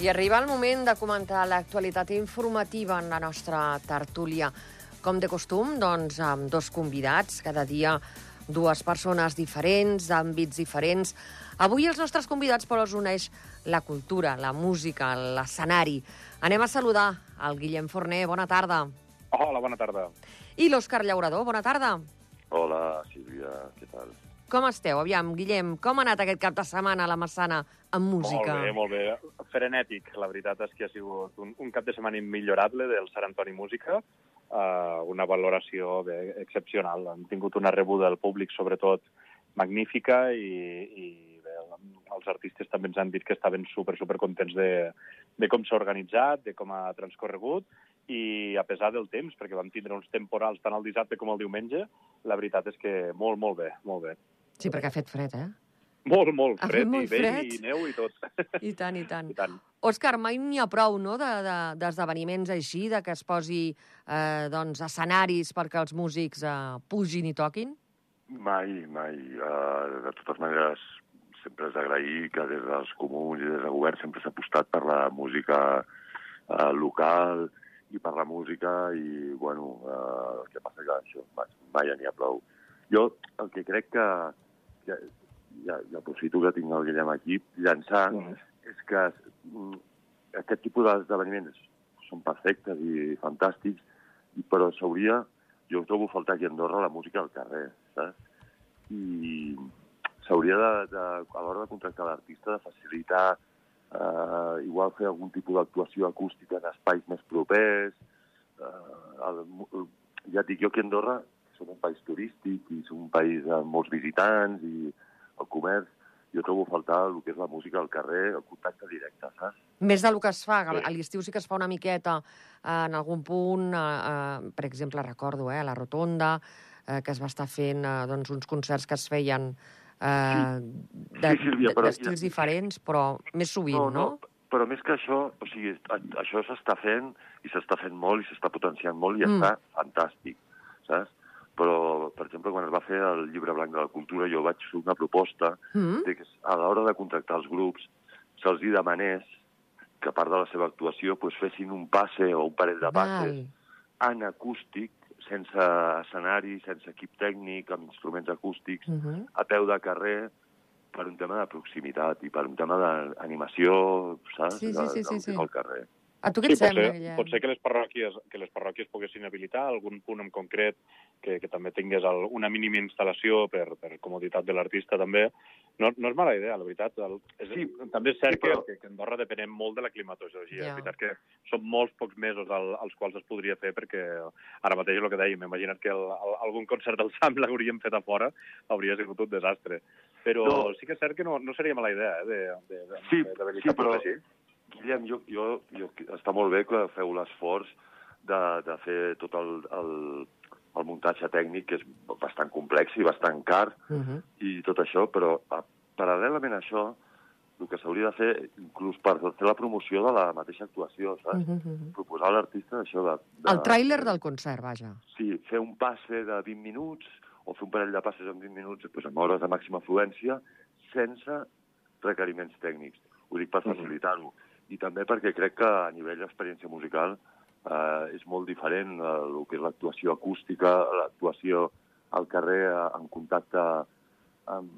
I arriba el moment de comentar l'actualitat informativa en la nostra tertúlia. Com de costum, doncs, amb dos convidats, cada dia dues persones diferents, d'àmbits diferents. Avui els nostres convidats, però, els uneix la cultura, la música, l'escenari. Anem a saludar el Guillem Forner. Bona tarda. Hola, bona tarda. I l'Òscar Llaurador. Bona tarda. Hola, Sílvia, què tal? Com esteu? Aviam, Guillem, com ha anat aquest cap de setmana a la Massana amb música? Molt bé, molt bé. Frenètic. La veritat és que ha sigut un, un cap de setmana immillorable del Sant Antoni Música. Uh, una valoració bé, excepcional. Han tingut una rebuda del públic, sobretot, magnífica i, i bé, els artistes també ens han dit que estaven super, super contents de, de com s'ha organitzat, de com ha transcorregut i a pesar del temps, perquè vam tindre uns temporals tant el dissabte com el diumenge, la veritat és que molt, molt bé, molt bé. Sí, perquè ha fet fred, eh? Molt, molt Ha fred, molt i vent, i neu i tot. I tant, i tant. I tant. Òscar, mai n'hi ha prou, no?, de- de- d'esdeveniments així, de que es posi eh, doncs, escenaris perquè els músics eh, pugin i toquin? Mai, mai. Uh, de totes maneres, sempre és d'agrair que des dels comuns i des del govern sempre s'ha apostat per la música uh, local i per la música i, bueno, uh, el que passa que això mai, mai n'hi ha prou. Jo el que crec que, que ja, ja aprofito que tinc el Guillem aquí, llançar, Mhm. és que mm, aquest tipus d'esdeveniments són perfectes i fantàstics, però s'hauria, jo trobo faltar aquí a Andorra la música al carrer, saps? I s'hauria de, de, a l'hora de contractar l'artista, de facilitar, eh, igual fer algun tipus d'actuació acústica en espais més propers. Eh, el, el, ja et dic, jo aquí a Andorra som un país turístic i som un país amb molts visitants i el comerç, jo trobo a faltar el que és la música al carrer, el contacte directe, saps? Més del que es fa, Sí. a l'estiu sí que es fa una miqueta eh, en algun punt, eh, eh, per exemple, recordo, eh, a la Rotonda, eh, que es va estar fent eh, doncs, uns concerts que es feien eh, de- Sí, de- però- d'estils diferents, però més sovint, no? Però més que això, o sigui, això s'està fent i s'està fent molt i s'està potenciant molt i Mm. està fantàstic, saps? Però, per exemple, quan es va fer el llibre blanc de la cultura, jo vaig fer una proposta Mm? de que a l'hora de contractar els grups se'ls demanés que a part de la seva actuació pues, fessin un passe o un parell de passes Val. en acústic, sense escenari, sense equip tècnic, amb instruments acústics, Mhm. a peu de carrer per un tema de proximitat i per un tema d'animació, saps? Sí, sí, sí, sí, sí. Al carrer. A tu què Sí, et pot sembla, ser, Guillem? pot ser que les parròquies, que les parròquies poguessin habilitar algun punt en concret que, que també tingués el, una mínima instal·lació per, per comoditat de l'artista també. No, no és mala idea, la veritat. El, és, Sí, també és cert sí, però- que, que, Andorra depenem molt de la climatologia. Ja. És veritat que són molts pocs mesos al, als quals es podria fer perquè ara mateix és el que dèiem, imagina't que el, el, algun concert del SAM l'hauríem fet a fora, hauria sigut un desastre. Però No. sí que és cert que no, no seria mala idea eh, de, de, de, Sí, de, de sí, però- així. Guillem, jo, jo, jo, està molt bé que feu l'esforç de, de fer tot el, el, el muntatge tècnic, que és bastant complex i bastant car, Mhm. i tot això, però a, paral·lelament a això, el que s'hauria de fer, inclús per fer la promoció de la mateixa actuació, saps? Mhm, mhm. Proposar a l'artista això de, de... El tràiler del concert, vaja. Sí, fer un passe de 20 minuts o fer un parell de passes en 20 minuts doncs, amb hores de màxima afluència sense requeriments tècnics. Ho dic per facilitar-ho. I també perquè crec que a nivell d'experiència musical eh, és molt diferent eh, el que és l'actuació acústica, l'actuació al carrer eh, en contacte amb,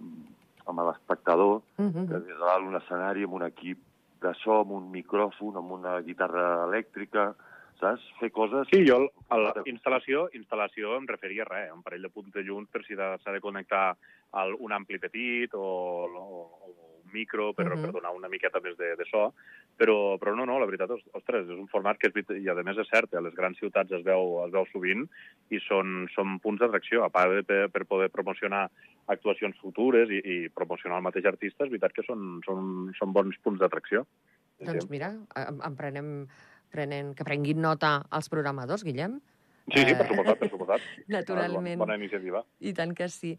amb l'espectador, Mhm. que des de dalt un escenari amb un equip de so, amb un micròfon, amb una guitarra elèctrica, saps? Fer coses... Sí, jo a la instal·lació, instal·lació em referia a res, un parell de punts de llums per si de- s'ha de connectar al, un ampli petit o, o, o micro per, Mhm. per donar una miqueta més de, de so, però, però no, no, la veritat, os- ostres, és un format que és, i a més és cert, a les grans ciutats es veu, es veu sovint i són, són punts d'atracció, a part de per, per poder promocionar actuacions futures i, i promocionar el mateix artista, és veritat que són, són, són bons punts d'atracció. Doncs mira, em, em prenem, prenen, que prenguin nota els programadors, Guillem. Sí, sí, per Eh, suposat, per suposat. Naturalment. Bona, bona iniciativa. I tant que sí.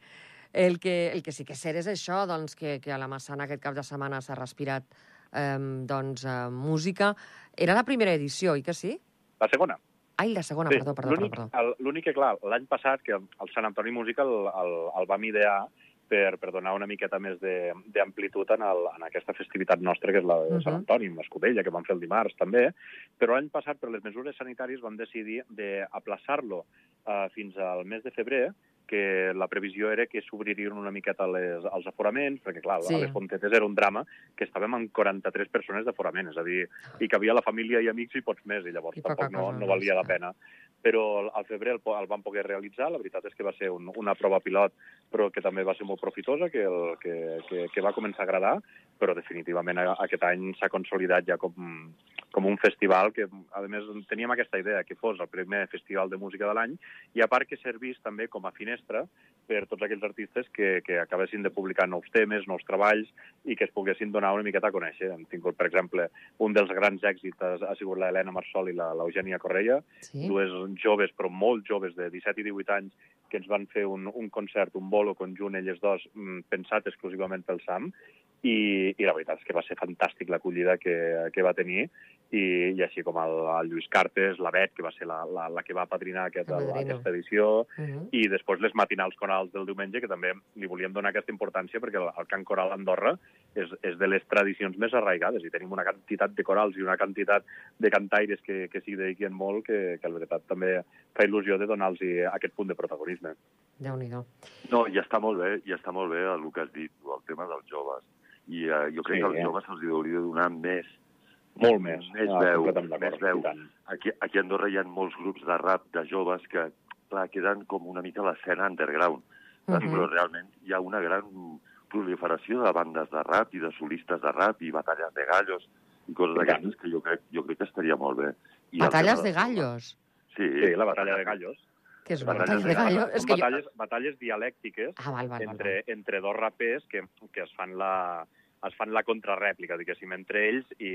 El que, el que sí que és cert és això, doncs, que, que a la Massana aquest cap de setmana s'ha respirat eh, doncs, eh, música. Era la primera edició, oi que sí? La segona. Ai, la segona, perdó, perdó, perdó. l'únic- perdó. L'únic que, clar, l'any passat, que el Sant Antoni Música el, el, el vam idear per, per donar una miqueta més de- d'amplitud en, el, en aquesta festivitat nostra, que és la de Sant Mhm. Antoni, amb Escudella, que vam fer el dimarts també, però l'any passat, per les mesures sanitàries, vam decidir d'aplaçar-lo uh, fins al mes de febrer, que la previsió era que s'obririen una miqueta les, els aforaments, perquè, clar, Sí. a les Fontetes era un drama que estàvem amb 43 persones d'aforament, és a dir, i que havia la família i amics i pots més, i llavors I tampoc no, no valia la pena. Però al- febrer el, el vam poder realitzar, la veritat és que va ser un, una prova pilot, però que també va ser molt profitosa, que, el, que, que, que va començar a agradar, però definitivament a- aquest any s'ha consolidat ja com, com un festival que, a més, teníem aquesta idea que fos el primer festival de música de l'any i a part que servís també com a finestra per tots aquells artistes que, que acabessin de publicar nous temes, nous treballs i que es poguessin donar una miqueta a conèixer. Hem tingut, per exemple, un dels grans èxits ha, ha sigut l'Helena Marsol i la- l'Eugènia Correia, Sí. dues joves, però molt joves, de 17 i 18 anys, que ens van fer un, un concert, un bolo conjunt, elles dos, mm, pensat exclusivament pel Sam, i, i la veritat és que va ser fantàstic l'acollida que, que va tenir, i, i així com el, el Lluís Cartes, la Bet, que va ser la, la, la que va padrinar aquest, el, aquesta edició, Mhm. i després les matinals corals del diumenge, que també li volíem donar aquesta importància perquè el, el cant coral a Andorra és, és de les tradicions més arraigades i tenim una quantitat de corals i una quantitat de cantaires que, que s'hi dediquen molt que, que la veritat també fa il·lusió de donar-los aquest punt de protagonisme. Déu-n'hi-do. No, i està molt bé, i està molt bé el que has dit, el tema dels joves. I uh, jo crec Sí, que als eh? joves se'ls hauria de donar més, Molt més. Més Ah, veu, més veu. Aquí, aquí a Andorra hi ha molts grups de rap de joves que, clar, queden com una mica l'escena underground. saps? Mhm. Però realment hi ha una gran proliferació de bandes de rap i de solistes de rap i batalles de gallos i coses d'aquestes que jo crec, jo crec que estaria molt bé. I Batalles de gallos. Sí, Sí, la batalla de gallos. Què és Batalles batalles de gallos. És que jo... batalles, batalles dialèctiques Ah, val, val, val. entre, entre dos rapers que, que es fan la es fan la contrarèplica, diguéssim, entre ells i,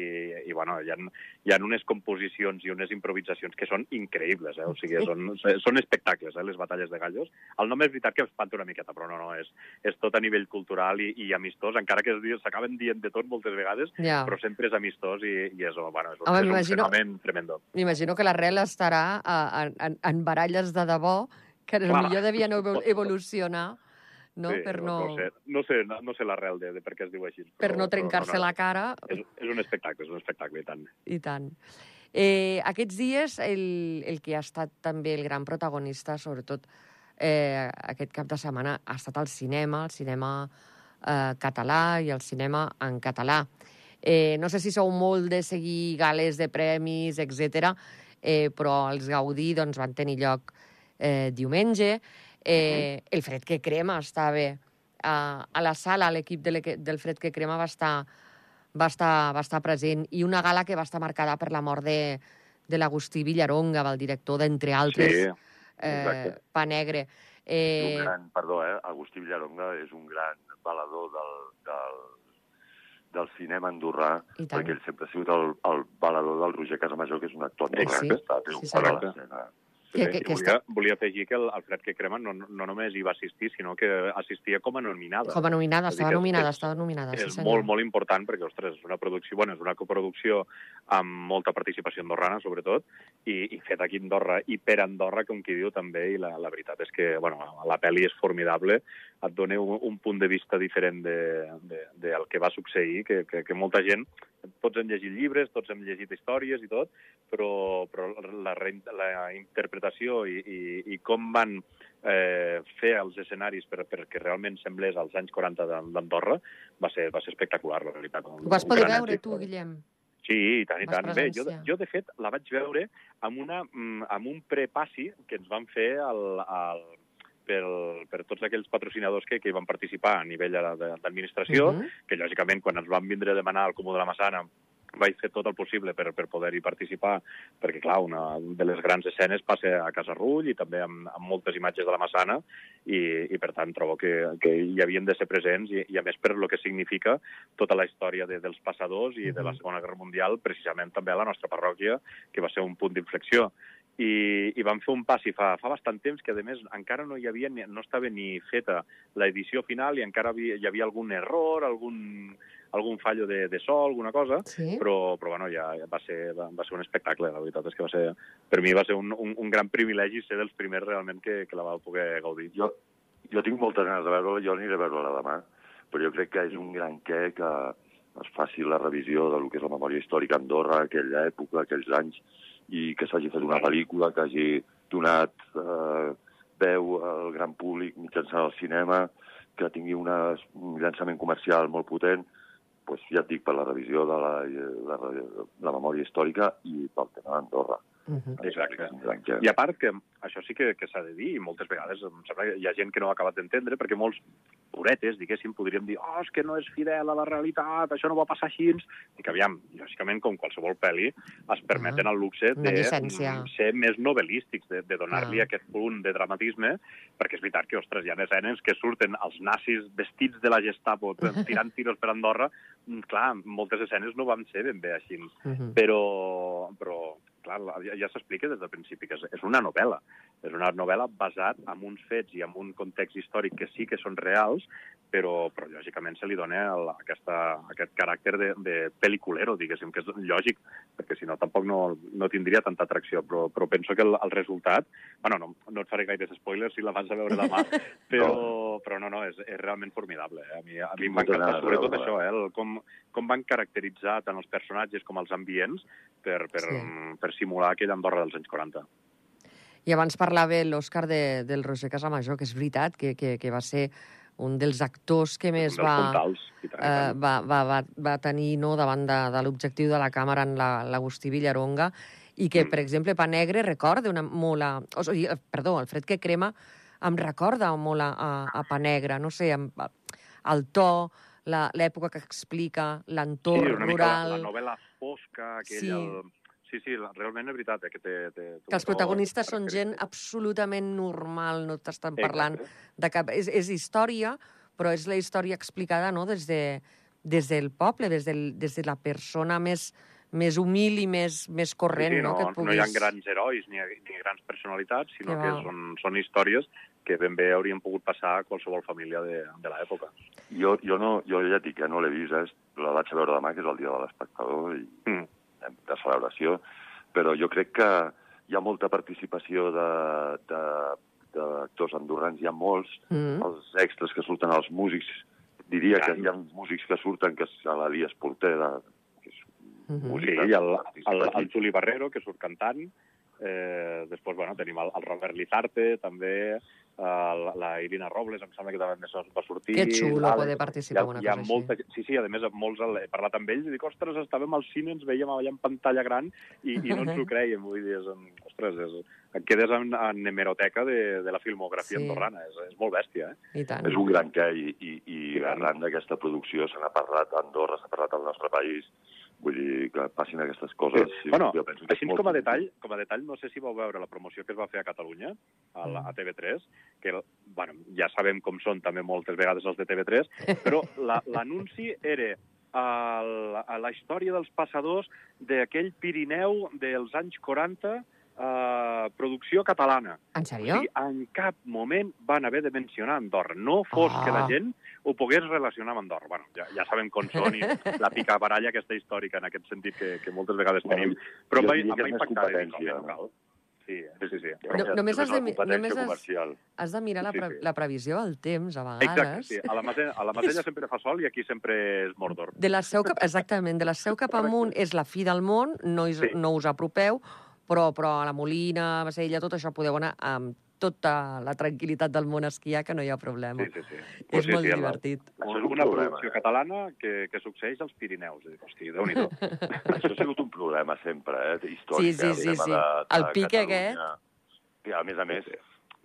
i bueno, hi ha, hi ha unes composicions i unes improvisacions que són increïbles, eh? o sigui, són, són espectacles, eh, les batalles de gallos. El nom és veritat que espanta una miqueta, però no, no, és, és tot a nivell cultural i, i amistós, encara que s'acaben dient de tot moltes vegades, Ja. però sempre és amistós i, i és, bueno, és, un, Home, és un fenomen tremendo. M'imagino que l'arrel estarà a, en, en, en baralles de debò que millor devien evol- evolucionar no? Sí, per no, no, sé, no sé, no, no sé l'arrel de, de per què es diu així. per però- no però trencar-se no, no. la cara És, és un espectacle, és un espectacle, i tant. i tant. Eh, aquests dies, el, el que ha estat també el gran protagonista, sobretot eh, aquest cap de setmana, ha estat el cinema, el cinema eh, català i el cinema en català. Eh, no sé si sou molt de seguir gales de premis, etc, eh, però els Gaudí doncs, van tenir lloc eh, diumenge. Eh, el Fred que crema estava a, a la sala, l'equip de del Fred que crema va estar, va, estar, va estar present i una gala que va estar marcada per la mort de, de l'Agustí Villaronga, el director d'Entre altres, Sí, eh. Pa Negre. Un Eh, gran, perdó, eh? Agustí Villaronga és un gran balador del, del, del cinema andorrà, perquè ell sempre ha sigut el, el balador del Roger Casamajor, que és un actor andorrà Sí, que està sí, triomfant senyor. a l'escena. Que- que- que volia, volia afegir que el, el Fred que crema no, no només hi va assistir, sinó que assistia com a nominada. com a nominada, estava és- nominada, és- estava nominada. és sí, senyor. molt, molt important perquè, ostres, és una producció, bueno, és una coproducció amb molta participació andorrana, sobretot, i, i fet aquí a Andorra i per Andorra, com qui diu també, i la, la veritat és que, bueno, la pel·li és formidable, et dona un, un punt de vista diferent de, de, del que va succeir, que, que, que molta gent, tots hem llegit llibres, tots hem llegit històries i tot, però, però la, la interpretació i, i, i com van eh, fer els escenaris per, perquè realment semblés als anys 40 d'An- d'Andorra va ser, va ser espectacular, la veritat. Ho vas poder veure èxit. tu, Guillem? Sí, i tant, i tant. Bé, jo, jo, de fet, la vaig veure amb, una, mm, amb un prepassi que ens van fer al, al, per, per tots aquells patrocinadors que, que hi van participar a nivell d'administració, Mhm. que lògicament quan ens van vindre a demanar al Comú de la Massana vaig fer tot el possible per, per poder-hi participar, perquè, clar, una de les grans escenes passa a Casa Rull i també amb, amb moltes imatges de la Massana i, i per tant, trobo que, que hi havien de ser presents i, i a més, per lo que significa tota la història de, dels passadors i de la Mhm. Segona Guerra Mundial, precisament també a la nostra parròquia, que va ser un punt d'inflexió i, i vam fer un passi fa, fa bastant temps que, a més, encara no hi havia, ni, no estava ni feta l'edició final i encara havia, hi havia algun error, algun, algun fallo de, de so, alguna cosa, Sí? però, però bueno, ja va ser, va, va ser un espectacle, la veritat és que va ser, per mi va ser un, un, un gran privilegi ser dels primers realment que, que la va poder gaudir. Jo, jo tinc moltes ganes de veure-la, jo aniré a veure-la demà, però jo crec que és un gran què que es faci la revisió del que és la memòria històrica a Andorra, aquella època, aquells anys, i que s'hagi fet una pel·lícula, que hagi donat eh, veu al gran públic mitjançant el cinema, que tingui una, un llançament comercial molt potent, pues, ja et dic, per la revisió de la, la, la memòria històrica i pel tema d'Andorra. Uh -huh. Exacte. I a part que això sí que, que s'ha de dir, i moltes vegades em sembla que hi ha gent que no ha acabat d'entendre, perquè molts puretes, diguéssim, podríem dir oh, és que no és fidel a la realitat, això no va passar així. I que, aviam, lògicament, com qualsevol pel·li, es permeten uh -huh. el luxe de ser més novel·lístics, de, de donar-li uh -huh. aquest punt de dramatisme, perquè és veritat que, ostres, hi ha escenes que surten els nazis vestits de la Gestapo tirant tiros per Andorra, mm, clar, moltes escenes no van ser ben bé així, uh -huh. però, però clar, ja, ja s'explica des del principi que és, és una novel·la. És una novel·la basat en uns fets i en un context històric que sí que són reals, però, però lògicament se li dona el, aquesta, aquest caràcter de, de pel·liculero, diguéssim, que és lògic, perquè si no tampoc no, no tindria tanta atracció, però, però penso que el, el resultat... Bueno, no, no et faré gaires spoilers si la vas a veure demà, però, no. Però no, no, és, és realment formidable. Eh? A mi, a mi m'ha encantat sobretot això, eh? El, com, com van caracteritzar tant els personatges com els ambients per, per, sí. per simular aquella Andorra dels anys 40. I abans parlava l'Òscar de, del Roger Casamajor, que és veritat que, que, que va ser un dels actors que més va, puntals, eh, va, va, va, va tenir no, davant de, de l'objectiu de la càmera en l'Agustí la, Villaronga, i que, mm. per exemple, Pa Negre recorda una, molt a... O sigui, perdó, el fred que crema em recorda molt a, a, a Pa Negre, no sé, amb, el to, l'època que explica, l'entorn sí, rural... La, la novel·la fosca, aquell... Sí. El Sí, sí, realment és veritat eh, que té... té que els protagonistes són gent absolutament normal, no t'estan parlant Exacte. de cap... És, és història, però és la història explicada no? des, de, des del poble, des, del, des de la persona més, més humil i més, més corrent. Sí, sí, no, no, puguis... no hi ha grans herois ni, ni grans personalitats, sinó que, que són, són històries que ben bé haurien pogut passar a qualsevol família de, de l'època. Jo, jo, no, jo ja dic que no l'he vist, eh? la vaig a veure demà, que és el dia de l'espectador, i mm de celebració, però jo crec que hi ha molta participació d'actors andorrans, hi ha molts, mm. els extras que surten, els músics, diria que hi ha músics que surten, que és l'Elias Portera, que -hmm. músic, sí, el, el, el Juli Barrero, que surt cantant, eh, després, bueno, tenim el, el Robert Lizarte, també, Uh, la Irina Robles, em sembla que també va sortir. Que xulo poder participar en una cosa molta, així. Sí, sí, a més, molts he parlat amb ells i dic, ostres, estàvem al cine, ens veiem allà en pantalla gran i, i no ens ho creiem. Vull dir, és, ostres, és, et quedes en, en hemeroteca de, de la filmografia sí. andorrana. És, és molt bèstia, eh? I tant. És un gran què, i, i, i, I arran d'aquesta producció se n'ha parlat a Andorra, s'ha parlat al nostre país, Vull dir, que passin aquestes coses. Sí. Bueno, jo penso així com a, detall, com a detall, no sé si vau veure la promoció que es va fer a Catalunya, a, la, a TV3, que bueno, ja sabem com són també moltes vegades els de TV3, però l'anunci la, era a la, a la història dels passadors d'aquell Pirineu dels anys 40 uh, producció catalana. En sèrio? O sigui, en cap moment van haver de mencionar Andorra. No fos ah. que la gent ho pogués relacionar amb Andorra. Bueno, ja, ja sabem com són i la pica baralla aquesta històrica en aquest sentit que, que moltes vegades tenim. Però em va, em va impactar no? Sí, sí, sí. No, només has de, només has, has de mirar la, pre, sí, sí. la previsió del temps, a vegades. Exacte, sí. A la, Matella, a la Matella sempre fa sol i aquí sempre és Mordor. De la seu cap, exactament, de la seu cap amunt és la fi del món, no, is, sí. no us apropeu, però, però a la Molina, a Bassella, tot això podeu anar amb tota la tranquil·litat del món a esquiar, que no hi ha problema. Sí, sí, sí. És sí, molt sí, divertit. La... Això és una producció catalana que, que succeeix als Pirineus. Hosti, déu nhi Això ha sigut un problema sempre, eh, històric. Sí, sí, sí. sí. De, de el pique aquest... I a més a més,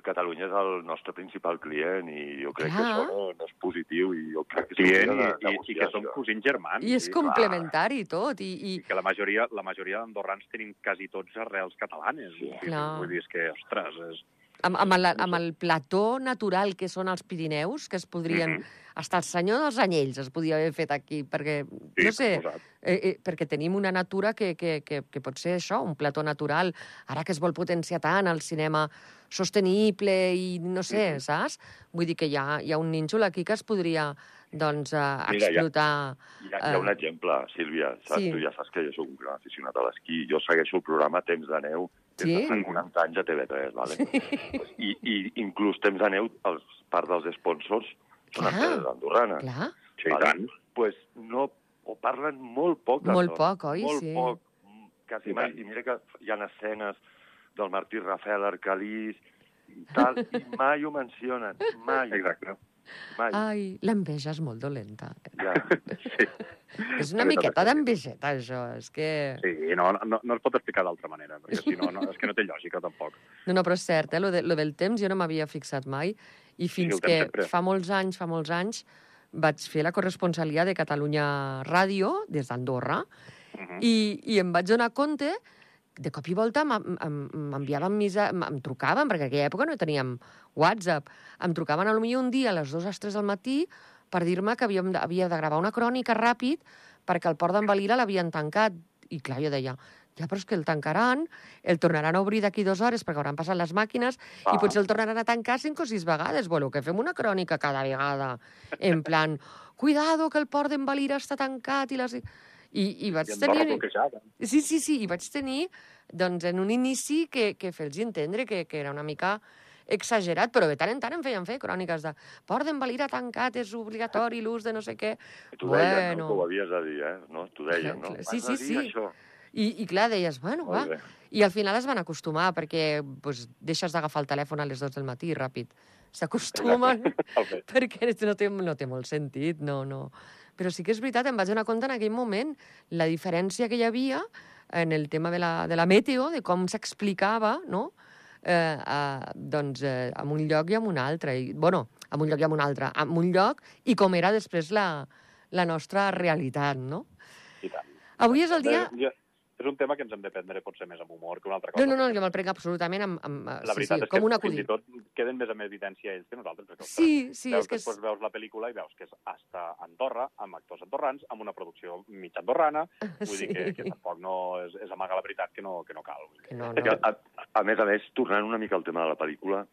Catalunya és el nostre principal client i jo crec clar. que això no, no és positiu i jo crec que client i, i, i que són cosins germans. I és sí, complementari clar. tot. I, i... I que la majoria, la majoria d'andorrans tenim quasi tots arrels catalanes. Sí, Vull dir, és que, ostres, és... Amb, amb, el, amb el plató natural que són els Pirineus, que es podrien... Mm -hmm hasta el senyor dels anyells es podia haver fet aquí, perquè, sí, no sé, eh, eh, perquè tenim una natura que, que, que, que pot ser això, un plató natural. Ara que es vol potenciar tant el cinema sostenible i no sé, mm -hmm. saps? Vull dir que hi ha, hi ha un nínxol aquí que es podria doncs, uh, Mira, explotar... Hi ha, hi, ha, hi ha un exemple, Sílvia, saps? Sí. Tu ja saps que jo sóc un gran aficionat a l'esquí. Jo segueixo el programa Temps de Neu des Sí? de fa 40 anys a TV3, vale? I, I inclús Temps de Neu, els, part dels sponsors, són Clar. empreses andorranes. Clar. Sí, i tant. pues no, o parlen molt poc. Molt d'això. poc, oi? Molt Sí. poc, quasi I mai. I mira que hi ha escenes del Martí Rafel, Arcalís, i tal, i mai ho mencionen, mai, Exacte. Mai. Ai, l'enveja és molt dolenta. Ja. Sí, És una miqueta sí. d'envejeta, això. És que... sí no, no, no es pot explicar d'altra manera, perquè si no, no, és que no té lògica, tampoc. No, no, però és cert, eh? Lo, de, lo del temps jo no m'havia fixat mai i fins temps que sempre. fa molts anys, fa molts anys, vaig fer la corresponsalia de Catalunya Ràdio des d'Andorra Uh -huh. i, i em vaig donar compte de cop i volta m'enviaven em trucaven, perquè en aquella època no teníem WhatsApp, em trucaven a lo millor un dia a les 2 a les 3 del matí per dir-me que havíem de, havia de gravar una crònica ràpid perquè el port d'en Valira l'havien tancat. I clar, jo deia, ja, però és que el tancaran, el tornaran a obrir d'aquí dues hores perquè hauran passat les màquines ah. i potser el tornaran a tancar cinc o sis vegades. Voleu que fem una crònica cada vegada? En plan, cuidado que el port d'en Valira està tancat i les... I, i vaig I tenir... bloquejada. Sí, sí, sí, i vaig tenir, doncs, en un inici que, que fer-los entendre que, que era una mica exagerat, però de tant en tant em feien fer cròniques de Port d'en Valira tancat, és obligatori l'ús de no sé què. T'ho deien, Bueno. no? Que ho havies de dir, eh? No? T'ho deien, no? Sí, sí, sí. Això. I, I clar, deies, bueno, va. Bé. I al final es van acostumar, perquè pues, deixes d'agafar el telèfon a les 2 del matí, ràpid. S'acostumen, perquè no té, no té molt sentit, no, no. Però sí que és veritat, em vaig donar compte en aquell moment la diferència que hi havia en el tema de la, de la meteo, de com s'explicava, no?, eh, a, doncs, eh, en un lloc i en un altre. I, bueno, en un lloc i en un altre. En un lloc i com era després la, la nostra realitat, no? I tant. Avui és el dia... Jo- És un tema que ens hem de prendre potser més amb humor que una altra No, cosa. no, no, jo me'l prenc absolutament amb... amb La sí, veritat sí, és com que un fins i tot queden més en evidència ells que nosaltres. Perquè, ostres, Sí, sí, veus, és que és... després veus la pel·lícula i veus que és hasta Andorra, amb actors andorrans, amb una producció mig andorrana, vull Sí. dir que, que tampoc no és, és amagar la veritat que no, que no cal. Que no, no. a, a més a més, tornant una mica al tema de la pel·lícula,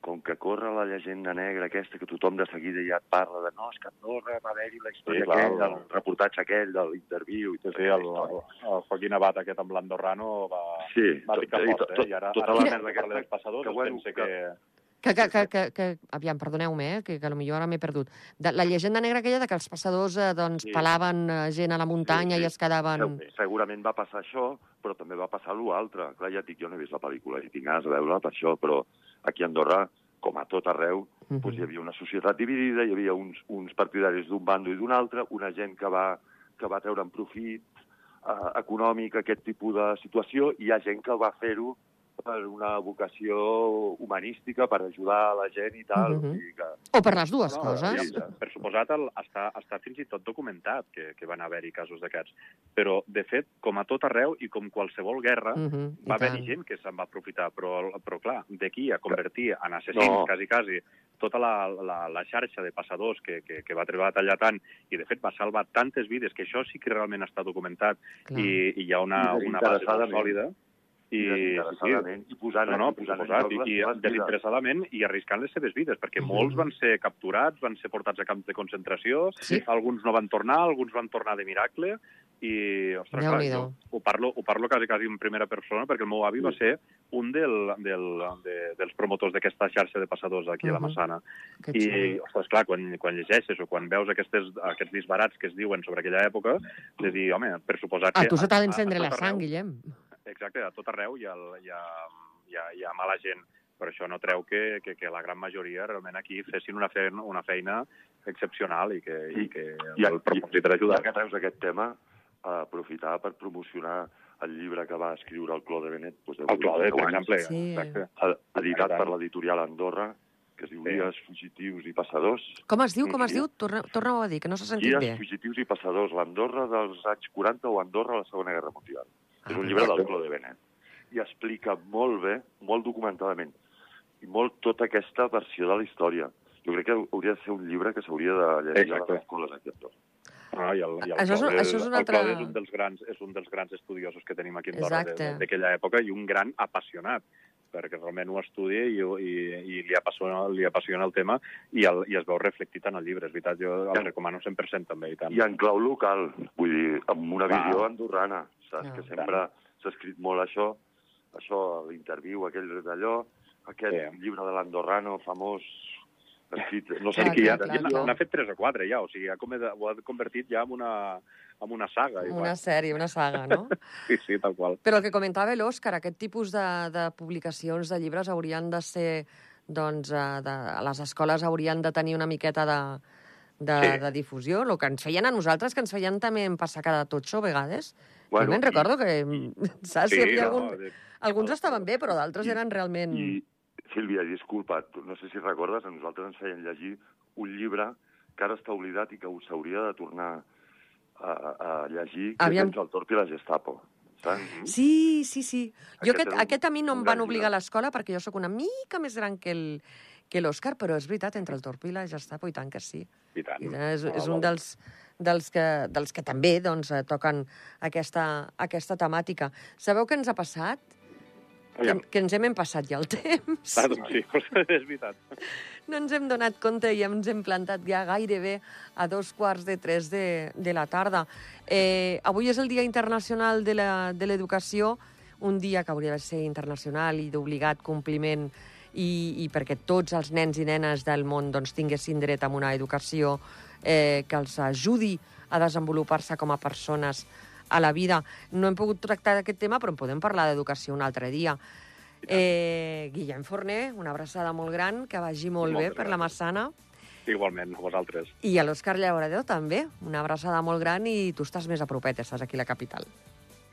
com que corre la llegenda negra aquesta que tothom de seguida ja et parla de no, és que Andorra va haver-hi la història Sí, clar, aquell, el- el reportatge aquell de l'interviu i tot sí, el, el, el Joaquín Abat aquest amb l'andorrano va, Sí, va picar fort, eh? I ara, tota ara la que merda parla dels aquesta, passadors, que, es bueno, pensa que- que... Que, que, que, que, que, aviam, perdoneu-me, eh, que, que potser ara m'he perdut. De, la llegenda negra aquella de que els passadors eh, doncs, Sí. pelaven eh, gent a la muntanya Sí, sí. i es quedaven... Se- Segurament va passar això, però també va passar l'altre. Clar, ja et dic, jo no he vist la pel·lícula i tinc ganes de veure-la per això, però aquí a Andorra, com a tot arreu, Mhm. doncs hi havia una societat dividida, hi havia uns, uns partidaris d'un bando i d'un altre, una gent que va, que va treure en profit eh, econòmic aquest tipus de situació, i hi ha gent que va fer-ho per una vocació humanística, per ajudar a la gent i tal. Mhm. o sigui que... O per les dues No, coses. aviam, per suposat, el, està, està fins i tot documentat que, que van haver-hi casos d'aquests. Però, de fet, com a tot arreu i com qualsevol guerra, Mhm, i va haver-hi gent que se'n va aprofitar, però, però clar, d'aquí a convertir en assassins, No. quasi, quasi, tota la, la, la xarxa de passadors que, que, que va treballar tallar tant i, de fet, va salvar tantes vides, que això sí que realment està documentat Clar. i, i hi ha una, I una base molt desinteressadament. sòlida. I, desinteressadament, i posant, No, no, posant joc i, i desinteressadament i arriscant les seves vides, perquè Mhm. molts van ser capturats, van ser portats a camps de concentració, Sí. alguns no van tornar, alguns van tornar de miracle, i, ostres, clar, jo ho parlo, ho parlo quasi, quasi en primera persona, perquè el meu avi va ser un del, del, de, dels promotors d'aquesta xarxa de passadors aquí a la. Massana. Que I, xulo. ostres, clar, quan, quan llegeixes o quan veus aquestes, aquests disbarats que es diuen sobre aquella època, de dir, home, per suposat A que... tu se t'ha a- a- d'encendre a la sang, Guillem. Exacte, a tot arreu hi ha, hi ha, hi ha, hi ha mala gent, però això no treu que, que, que la gran majoria realment aquí fessin una feina, una feina excepcional i que, i que I- el propòsit era ajudar. Ja que treus aquest tema, eh, aprofitar per promocionar el llibre que va escriure el Claude Benet, doncs, El Claude, per exemple. Sí. Exacte. editat per l'editorial Andorra, que es diu Sí. Guies fugitius i passadors. Com es diu, com es diu? Torna- Torna-ho a dir, que no s'ha sentit Guies bé. fugitius i passadors, l'Andorra dels anys 40 o Andorra a la Segona Guerra Mundial. Ah, és un llibre del. Claude Benet. I explica molt bé, molt documentadament, i molt tota aquesta versió de la història. Jo crec que hauria de ser un llibre que s'hauria de llegir a Exacte. les escoles a Andorra. Ah, i el, i el Això és un- Claude, això és un el altre- Claude és un dels grans, és un dels grans estudiosos que tenim aquí a Andorra d'aquella època i un gran apassionat perquè realment ho estudia i, i, i li, apassiona, li apassiona el tema i, el, i es veu reflectit en el llibre, és veritat, jo el Ja. recomano 100% també, i tant. I en clau local, vull dir, amb una visió andorrana, saps? Clar. Que sempre s'ha escrit molt això, això, l'interviu, aquell d'allò, aquest Sí. llibre de l'Andorrano famós, escrit, no sé Clar, qui clar, clar, clar. N'ha fet tres o quatre ja, o sigui, ha, ho ha convertit ja en una, en una saga. Una igual. sèrie, una saga, no? Sí, sí, tal qual. Però el que comentava l'Òscar, aquest tipus de, de publicacions de llibres haurien de ser, doncs, eh, de, a les escoles haurien de tenir una miqueta de, de, Sí. de difusió. El que ens feien a nosaltres, que ens feien també en passar cada totxo a vegades. Bueno, jo me'n i- recordo que, saps, hi havia no, algun... de- Alguns estaven bé, però d'altres I- eren realment... I, Sílvia, disculpa, no sé si recordes, a nosaltres ens feien llegir un llibre que ara està oblidat i que us hauria de tornar a, a llegir, que Aviam. és el Torp i la Gestapo. Saps? Sí, sí, sí. Jo Aquest aquest, un- aquest a mi no un em van obligar a l'escola perquè jo sóc una mica més gran que el que l'Òscar, però és veritat, entre el Torpí i la Gestapo, i tant que sí. I tant. I és, Ah, és un val. dels, dels, que, dels que també doncs, eh, toquen aquesta, aquesta temàtica. Sabeu què ens ha passat? Que, que ens hem empassat ja el temps. Ah, doncs sí, és veritat. No ens hem donat compte i ens hem plantat ja gairebé a dos quarts de tres de, de la tarda. Eh, avui és el Dia Internacional de la- de l'Educació, un dia que hauria de ser internacional i d'obligat compliment i, i perquè tots els nens i nenes del món doncs, tinguessin dret a una educació eh, que els ajudi a desenvolupar-se com a persones a la vida. No hem pogut tractar aquest tema, però en podem parlar d'educació un altre dia. Eh, Guillem Forner, una abraçada molt gran, que vagi molt bé Moltes per la gràcies. Massana. Igualment, a vosaltres. I a l'Òscar Llaurador també, una abraçada molt gran i tu estàs més a propet, estàs aquí a la capital.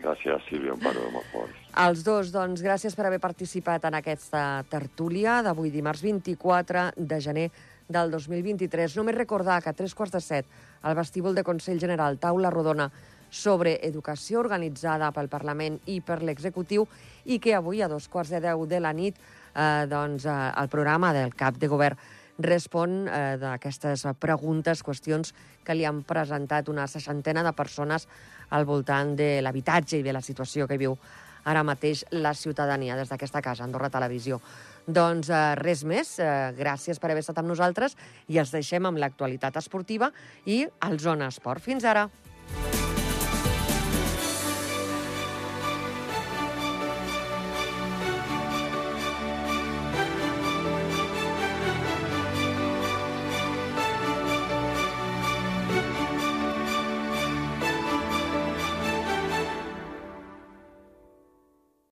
Gràcies, Sílvia, un paro molt fort. Els dos, doncs, gràcies per haver participat en aquesta tertúlia d'avui dimarts 24 de gener del 2023. Només recordar que a tres quarts de set al vestíbul de Consell General, taula rodona sobre educació organitzada pel Parlament i per l'executiu i que avui a dos quarts de deu de la nit eh, doncs, eh, el programa del cap de govern respon eh, d'aquestes preguntes, qüestions que li han presentat una seixantena de persones al voltant de l'habitatge i de la situació que viu ara mateix la ciutadania des d'aquesta casa, Andorra Televisió. Doncs eh, res més, eh, gràcies per haver estat amb nosaltres i els deixem amb l'actualitat esportiva i el Zona Esport. Fins ara!